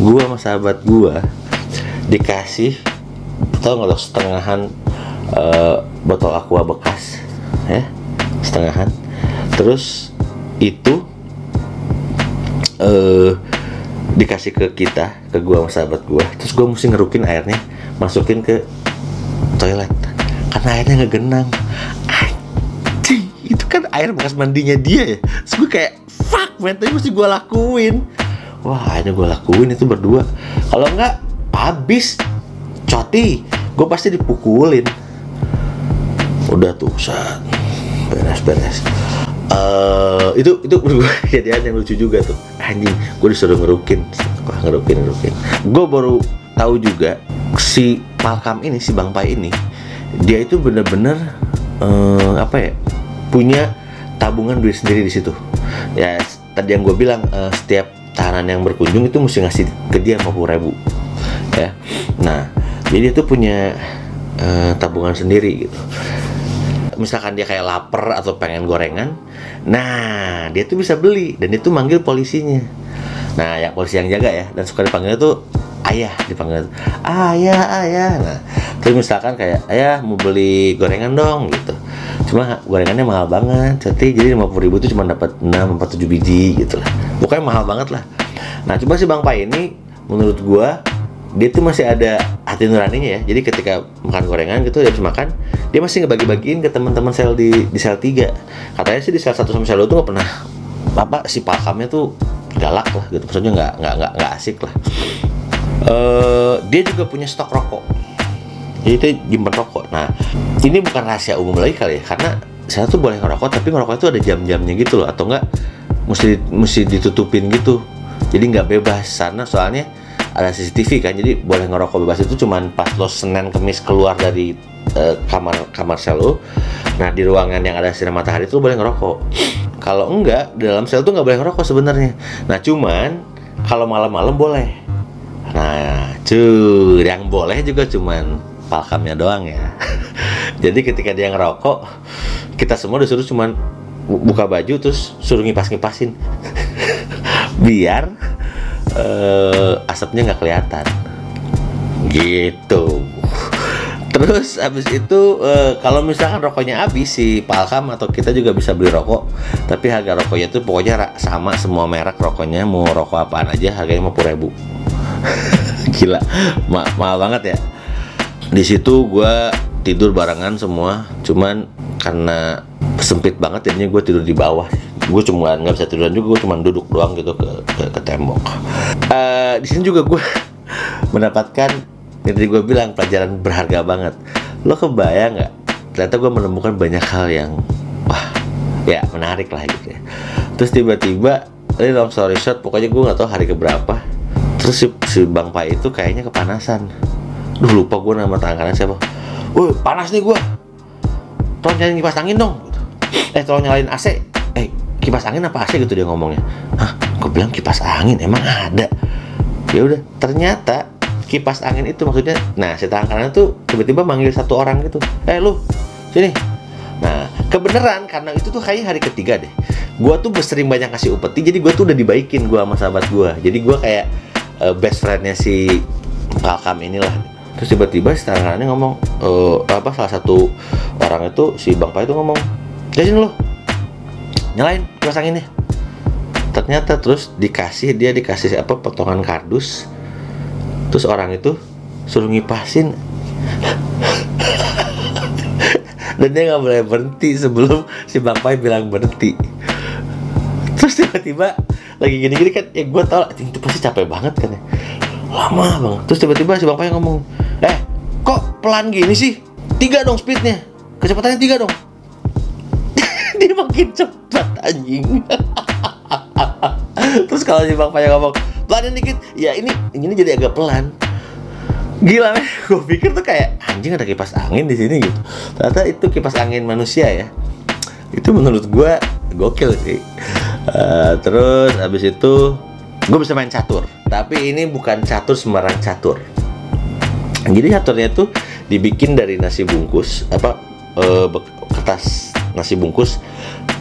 sama sahabat gue dikasih tau nggak lo setengahan eh, botol aqua bekas ya? Setengahan. Terus itu eh dikasih ke kita ke gua sama sahabat gua. Terus gua mesti ngerukin airnya masukin ke toilet. Karena airnya ngegenang anjing itu kan air bekas mandinya dia ya. Terus gue kayak fuck man tapi mesti gua lakuin wah akhirnya gua lakuin itu berdua. Kalau enggak habis. Coti gue pasti dipukulin. Udah tuh saat beres beres Eh, itu itu berdua kejadian yang lucu juga tuh. Anjing gue disuruh ngerukin. Ngerukin ngerukin. Gue baru tahu juga si Malcolm ini si Bang Pai ini dia itu bener-bener eh, apa ya punya tabungan duit sendiri di situ. Ya tadi yang gue bilang eh, setiap tahanan yang berkunjung itu mesti ngasih ke dia 50 ribu ya nah jadi dia tuh punya eh, tabungan sendiri gitu misalkan dia kayak lapar atau pengen gorengan, nah dia tuh bisa beli dan itu manggil polisinya. Nah ya polisi yang jaga ya dan suka dipanggilnya tuh ayah dipanggil ayah ayah. Nah terus misalkan kayak ayah mau beli gorengan dong gitu. Cuma gorengannya mahal banget, jadi jadi 50 ribu tuh cuma dapat 6 sampai 7 biji gitu lah. Pokoknya mahal banget lah. Nah cuma si Bang Pai ini menurut gua dia tuh masih ada hati nuraninya ya. Jadi ketika makan gorengan gitu dia makan, dia masih ngebagi-bagiin ke teman-teman sel di di sel 3. Katanya sih di sel 1 sama sel 2 tuh nggak pernah apa si palkamnya tuh galak lah gitu. Maksudnya nggak nggak nggak asik lah. Eh dia juga punya stok rokok. Jadi itu nyimpen rokok. Nah, ini bukan rahasia umum lagi kali ya, karena saya tuh boleh ngerokok, tapi ngerokok itu ada jam-jamnya gitu loh, atau enggak mesti mesti ditutupin gitu. Jadi nggak bebas sana soalnya ada CCTV kan, jadi boleh ngerokok bebas itu cuman pas lo Senin Kemis keluar dari eh, kamar kamar sel lo. Nah di ruangan yang ada sinar matahari itu boleh ngerokok. Kalau enggak di dalam sel tuh nggak boleh ngerokok sebenarnya. Nah cuman kalau malam-malam boleh. Nah, cuy, yang boleh juga cuman palkamnya doang ya. Jadi ketika dia ngerokok, kita semua disuruh cuman bu- buka baju terus suruh ngipas-ngipasin. Biar eh, asapnya nggak kelihatan. Gitu. Terus habis itu eh, kalau misalkan rokoknya habis si Palkam atau kita juga bisa beli rokok, tapi harga rokoknya itu pokoknya sama semua merek rokoknya mau rokok apaan aja harganya 50.000 ribu. Gila, ma- mahal banget ya. Di situ gue tidur barengan semua, cuman karena sempit banget jadinya gue tidur di bawah. Gue cuma nggak bisa tiduran juga, gue cuma duduk doang gitu ke ke, ke tembok. Eh, di sini juga gue mendapatkan yang tadi gue bilang pelajaran berharga banget. Lo kebayang nggak? Ternyata gue menemukan banyak hal yang wah ya menarik lah gitu ya. Terus tiba-tiba ini long story short, pokoknya gue nggak tahu hari keberapa. Terus si, si Bang Pai itu kayaknya kepanasan. Duh lupa gue nama tangan kanan siapa. Woi panas nih gue. Tolong nyalain kipas angin dong. Eh tolong nyalain AC. Eh kipas angin apa AC gitu dia ngomongnya. Hah? Gue bilang kipas angin emang ada. Ya udah ternyata kipas angin itu maksudnya. Nah si tangan kanan tuh tiba-tiba manggil satu orang gitu. Eh lu sini. Nah kebenaran karena itu tuh kayaknya hari ketiga deh. Gua tuh sering banyak kasih upeti jadi gua tuh udah dibaikin gua sama sahabat gua. Jadi gua kayak eh, best friendnya si Kalkam inilah terus tiba-tiba si tangan kanannya ngomong eh, apa salah satu orang itu si Bang Pai itu ngomong "Ya sini lo nyalain kipas anginnya ternyata terus dikasih dia dikasih apa potongan kardus. Terus orang itu suruh ngipasin. Dan dia nggak boleh berhenti sebelum si Bang Pai bilang berhenti. Terus tiba-tiba lagi gini-gini kan ya gue tau itu pasti capek banget kan ya lama banget. Terus tiba-tiba si Pai ngomong eh kok pelan gini sih? Tiga dong speednya. Kecepatannya tiga dong. Dia makin cepat anjing. Terus kalau si Pai ngomong pelanin dikit. Ya ini ini jadi agak pelan. Gila men. Gue pikir tuh kayak anjing ada kipas angin di sini gitu. Ternyata itu kipas angin manusia ya. Itu menurut gue gokil sih. Eh, terus abis itu gue bisa main catur tapi ini bukan catur sembarang catur. Jadi caturnya tuh dibikin dari nasi bungkus apa bek- kertas nasi bungkus.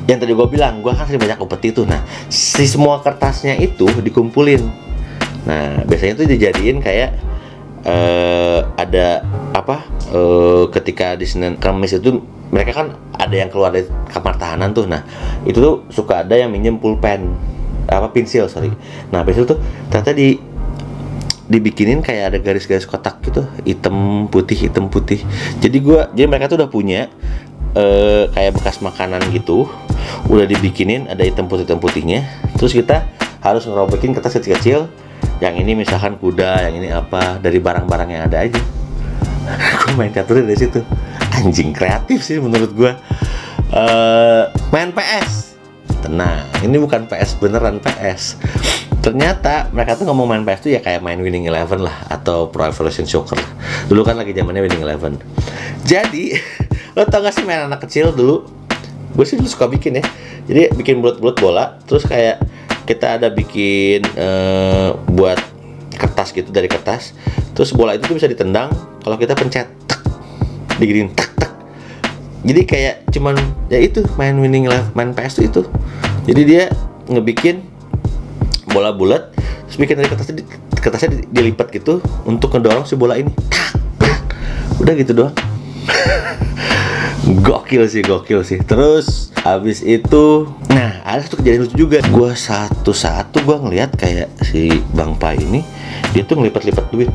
Yang tadi gue bilang gue kan sering banyak upeti tuh. Nah si semua kertasnya itu dikumpulin. Nah biasanya tuh dijadiin kayak eh ada apa eh ketika di Senin Kamis itu mereka kan ada yang keluar dari kamar tahanan tuh. Nah itu tuh suka ada yang minjem pulpen apa pensil sorry. Nah pensil tuh ternyata di dibikinin kayak ada garis-garis kotak gitu hitam putih hitam putih. Jadi gua jadi mereka tuh udah punya eh, kayak bekas makanan gitu udah dibikinin ada hitam putih hitam putihnya. Terus kita harus ngerobekin kertas kecil-kecil yang ini misalkan kuda yang ini apa dari barang-barang yang ada aja. Gue main catur dari situ. Anjing kreatif sih menurut gue Eh main PS tenang ini bukan PS beneran PS ternyata mereka tuh ngomong main PS tuh ya kayak main Winning Eleven lah atau Pro Evolution Soccer lah. dulu kan lagi zamannya Winning Eleven. Jadi lo tau gak sih main anak kecil dulu? Gue sih dulu suka bikin ya. Jadi bikin bulat-bulat bola terus kayak kita ada bikin eh, buat kertas gitu dari kertas. Terus bola itu tuh bisa ditendang kalau kita pencet tek, tak tak jadi kayak cuman ya itu main winning live main PS tuh itu. Jadi dia ngebikin bola bulat terus bikin dari kertasnya di- kertasnya di- dilipat gitu untuk ngedorong si bola ini. Udah gitu doang. Gokil sih gokil sih. Terus habis itu nah ada satu kejadian lucu juga. Gua satu satu gua ngeliat kayak si bang pai ini dia tuh ngelipat-lipat duit.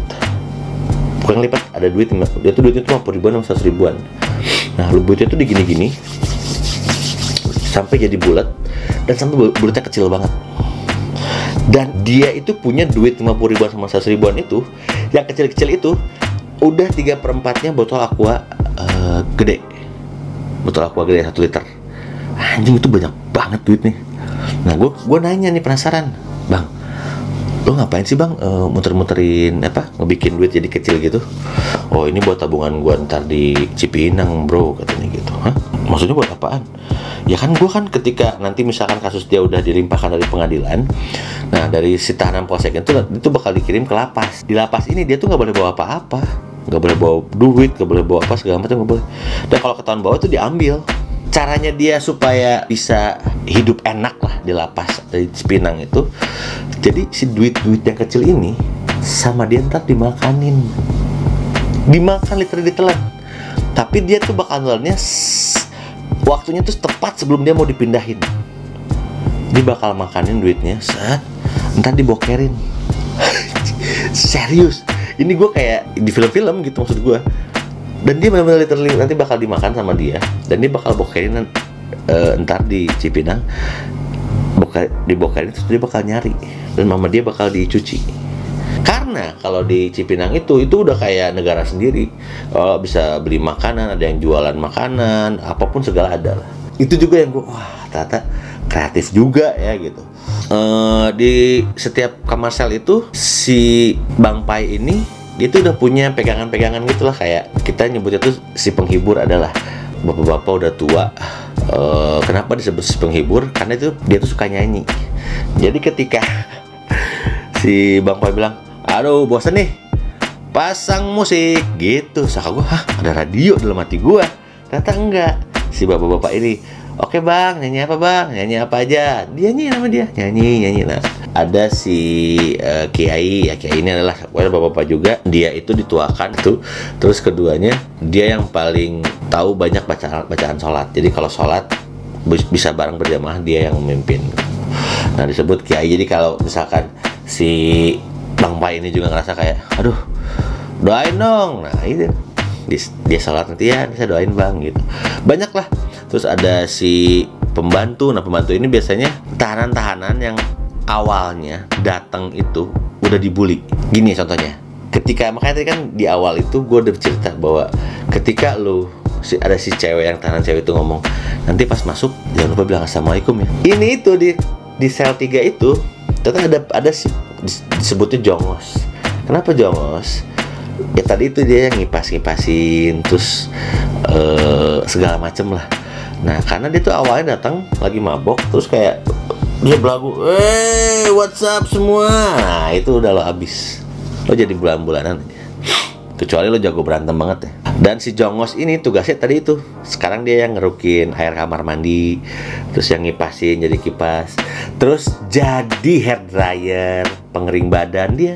Bukan ngelipat ada duit dia tuh duitnya tuh 50 ribuan sama 100 ribuan nah lu duitnya tuh digini-gini sampai jadi bulat dan sampai bul- bulatnya kecil banget. Dan dia itu punya duit 50 ribuan sama 100 ribuan itu yang kecil-kecil itu udah tiga perempatnya botol aqua eh, gede. Botol aqua gede 1 liter. Anjing itu banyak banget duitnya. Nah gue gue nanya nih penasaran. Bang lo ngapain sih bang eh, muter-muterin apa ngebikin duit jadi kecil gitu oh ini buat tabungan gua ntar di Cipinang bro katanya gitu. Hah? Maksudnya buat apaan? Ya kan gua kan ketika nanti misalkan kasus dia udah dilimpahkan dari pengadilan nah dari si tahanan polsek itu itu bakal dikirim ke lapas. Di lapas ini dia tuh nggak boleh bawa apa-apa. Nggak boleh bawa duit nggak boleh bawa apa segala macam nggak boleh. Dan kalau ketahuan bawa itu diambil. Caranya dia supaya bisa hidup enak lah di lapas dari Cipinang itu. Jadi si duit-duit yang kecil ini sama dia ntar dimakanin dimakan literally ditelan tapi dia tuh bakal nelannya s- waktunya tuh tepat sebelum dia mau dipindahin. Dia bakal makanin duitnya set. Ntar dibokerin. Serius. Ini gue kayak di film-film gitu maksud gue dan dia benar-benar literally nanti bakal dimakan sama dia. Dan dia bakal bokerin eh, ntar di Cipinang. Boka, dibokerin terus dia bakal nyari. Dan mama dia bakal dicuci karena kalau di Cipinang itu itu udah kayak negara sendiri. Kalau bisa beli makanan ada yang jualan makanan apa pun segala ada lah. Itu juga yang gue wah ternyata kreatif juga ya gitu. Eh, di setiap kamar sel itu si Bang Pai ini dia tuh udah punya pegangan-pegangan gitu lah. Kayak kita nyebutnya tuh si penghibur adalah bapak-bapak udah tua. Eh, kenapa disebut si penghibur? Karena itu dia tuh suka nyanyi. Jadi ketika si Bang Pai bilang aduh bosan nih. Pasang musik gitu. Saka gua hah ada radio dalam hati gua? Ternyata enggak. Si bapak-bapak ini oke bang nyanyi apa bang? Nyanyi apa aja? Dia nyanyi nama dia nyanyi nyanyi. Nah ada si eh, kiai. Ya kiai ini adalah bapak-bapak juga. Dia itu dituakan tuh terus keduanya dia yang paling tahu banyak bacaan bacaan sholat. Jadi kalau sholat bis- bisa bareng berjamaah dia yang memimpin. Nah disebut kiai. Jadi kalau misalkan si bang Pai ini juga ngerasa kayak aduh doain dong. Nah itu. Dia, dia sholat nanti ya saya doain bang gitu. Banyak lah terus ada si pembantu. Nah pembantu ini biasanya tahanan-tahanan yang awalnya datang itu udah dibully. Gini ya contohnya. Ketika makanya tadi kan di awal itu gue udah cerita bahwa ketika lu si ada si cewek yang tahanan cewek itu ngomong nanti pas masuk jangan lupa bilang assalamualaikum ya. Ini itu di di sel 3 itu ternyata ada ada disebutnya jongos. Kenapa jongos? Ya tadi itu dia yang ngipas ngipasin terus eh, segala macem lah. Nah karena dia tuh awalnya datang lagi mabok terus kayak dia belagu eh what's up semua? Nah itu udah lo habis. Lo jadi bulan-bulanan kecuali lo jago berantem banget ya. Dan si Jongos ini tugasnya tadi itu sekarang dia yang ngerukin air kamar mandi terus yang ngipasin jadi kipas terus jadi hair dryer pengering badan dia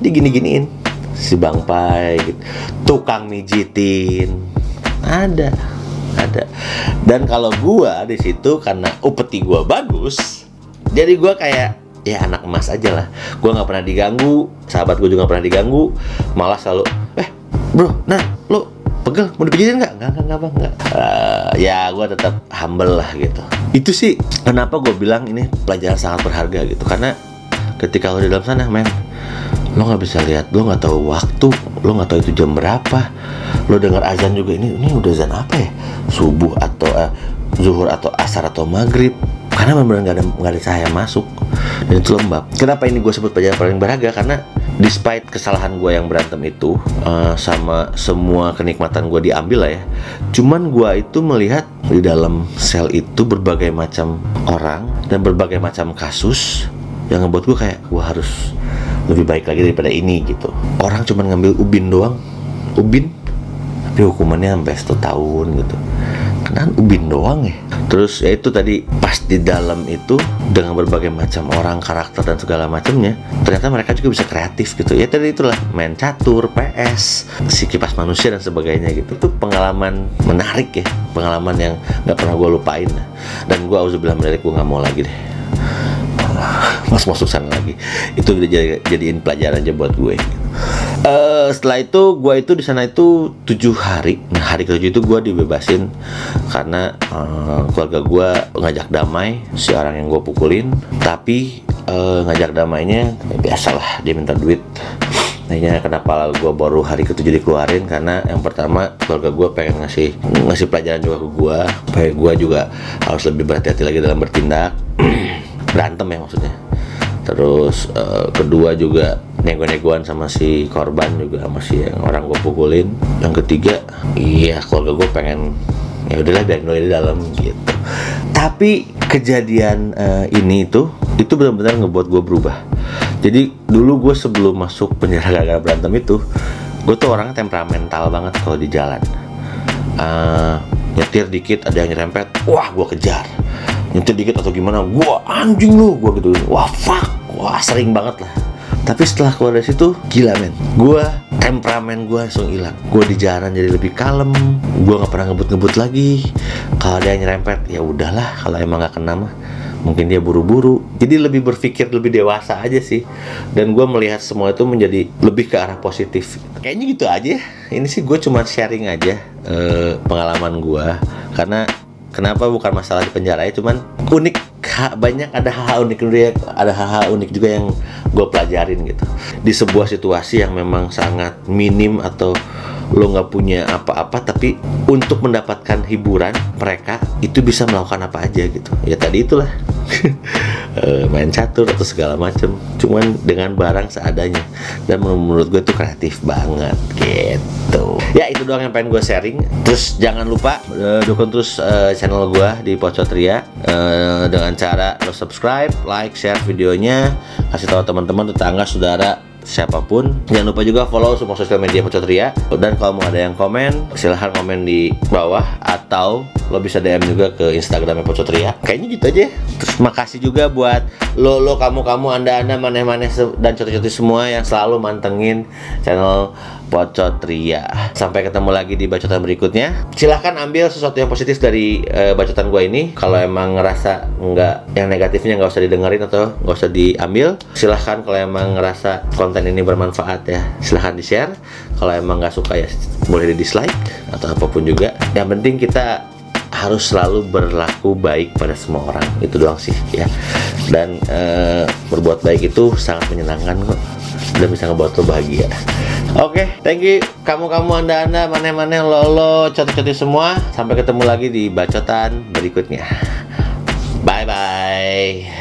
dia gini giniin si Bang Pai gitu. tukang mijitin. Ada ada. Dan kalau gua di situ karena upeti gua bagus jadi gua kayak ya anak emas aja lah. Gua nggak pernah diganggu sahabat gua juga nggak pernah diganggu malah selalu bro nah lo pegel mau dipijitin nggak? Nggak nggak nggak Bang, nggak. Eh, ya gua tetap humble lah gitu. Itu sih kenapa gue bilang ini pelajaran sangat berharga gitu? Karena ketika lo di dalam sana men lo nggak bisa lihat lo nggak tahu waktu lo nggak tahu itu jam berapa. Lo dengar azan juga ini ini udah azan apa ya? Subuh atau eh, zuhur atau asar atau maghrib. Karena benar-benar nggak ada nggak ada cahaya masuk. Dan itu lembab. Kenapa ini gue sebut pelajaran paling berharga? Karena despite kesalahan gue yang berantem itu eh, sama semua kenikmatan gue diambil lah ya cuman gue itu melihat di dalam sel itu berbagai macam orang dan berbagai macam kasus yang ngebuat gue kayak gue harus lebih baik lagi daripada ini gitu. Orang cuma ngambil ubin doang. Ubin? Tapi hukumannya sampai satu tahun gitu. Kan ubin doang ya terus ya itu tadi pas di dalam itu dengan berbagai macam orang karakter dan segala macamnya ternyata mereka juga bisa kreatif gitu. Ya tadi itulah main catur PS si kipas manusia dan sebagainya gitu. Itu pengalaman menarik ya pengalaman yang nggak pernah gue lupain. Dan gue harus bilang menarik gue nggak mau lagi deh. Mas masuk sana lagi. Itu jadi, jadiin pelajaran aja buat gue Eh, setelah itu gue itu di sana itu tujuh hari. Nah hari ketujuh itu gue dibebasin. Karena eh, keluarga gue ngajak damai si orang yang gue pukulin. Tapi eh, ngajak damainya ya biasalah dia minta duit. Nanya kenapa gue baru hari ketujuh dikeluarin. Karena yang pertama keluarga gue pengen ngasih ngasih pelajaran juga ke gue supaya gue juga harus lebih berhati-hati lagi dalam bertindak. Berantem ya maksudnya terus eh, kedua juga nego-negoan sama si korban juga sama si yang orang gue pukulin. Yang ketiga iya keluarga gue pengen ya udahlah biarin dulu di dalam gitu. Tapi kejadian eh, ini itu itu benar-benar ngebuat gue berubah. Jadi dulu gue sebelum masuk penjara gara-gara berantem itu gue tuh orangnya temperamental banget kalau di jalan. Eh, nyetir dikit ada yang nyerempet wah gue kejar. Nyetir dikit atau gimana gua anjing lu gua gitu. Wah fuck wah sering banget lah. Tapi setelah keluar dari situ gila men. Gua temperamen gua langsung hilang. Gua di jalan jadi lebih kalem. Gua nggak pernah ngebut-ngebut lagi. Kalau yang nyerempet ya udahlah. Kalau emang nggak kena mah mungkin dia buru-buru. Jadi lebih berpikir lebih dewasa aja sih. Dan gua melihat semua itu menjadi lebih ke arah positif. Kayaknya gitu aja. Ini sih gue cuma sharing aja eh, pengalaman gua. Karena kenapa bukan masalah di penjara ya cuman unik banyak ada hal-hal unik. Juga ada hal-hal unik juga yang gue pelajarin gitu. Di sebuah situasi yang memang sangat minim atau lo nggak punya apa-apa tapi untuk mendapatkan hiburan mereka itu bisa melakukan apa aja gitu. Ya tadi itulah. Eh, main catur atau segala macem. Cuman dengan barang seadanya. Dan menur- menurut gue itu kreatif banget gitu. Ya itu doang yang pengen gue sharing. Terus jangan lupa eh, dukung terus eh, channel gue di Pocotria eh, dengan cara lo subscribe like share videonya. Kasih tahu teman-teman tetangga saudara siapa pun jangan lupa juga follow semua sosial media Pocotria dan kalau mau ada yang komen silahkan komen di bawah atau lo bisa DM juga ke Instagramnya Pocotria kayaknya gitu aja. Terus makasih juga buat lo lo kamu kamu anda anda maneh maneh dan coto-coto semua yang selalu mantengin channel Pocotria sampai ketemu lagi di bacotan berikutnya. Silahkan ambil sesuatu yang positif dari eh, bacotan gue ini. Kalau emang ngerasa nggak yang negatifnya nggak usah didengerin atau nggak usah diambil silahkan kalau emang ngerasa konten ini bermanfaat ya silahkan di share kalau emang nggak suka ya boleh di dislike atau apa pun juga. Yang penting kita harus selalu berlaku baik pada semua orang. Itu doang sih ya. Dan eh, berbuat baik itu sangat menyenangkan kok. Dan bisa ngebuat lo bahagia Oke, thank you kamu-kamu anda-anda mana-mana lo-lo coti-coti semua. Sampai ketemu lagi di bacotan berikutnya. Bye bye.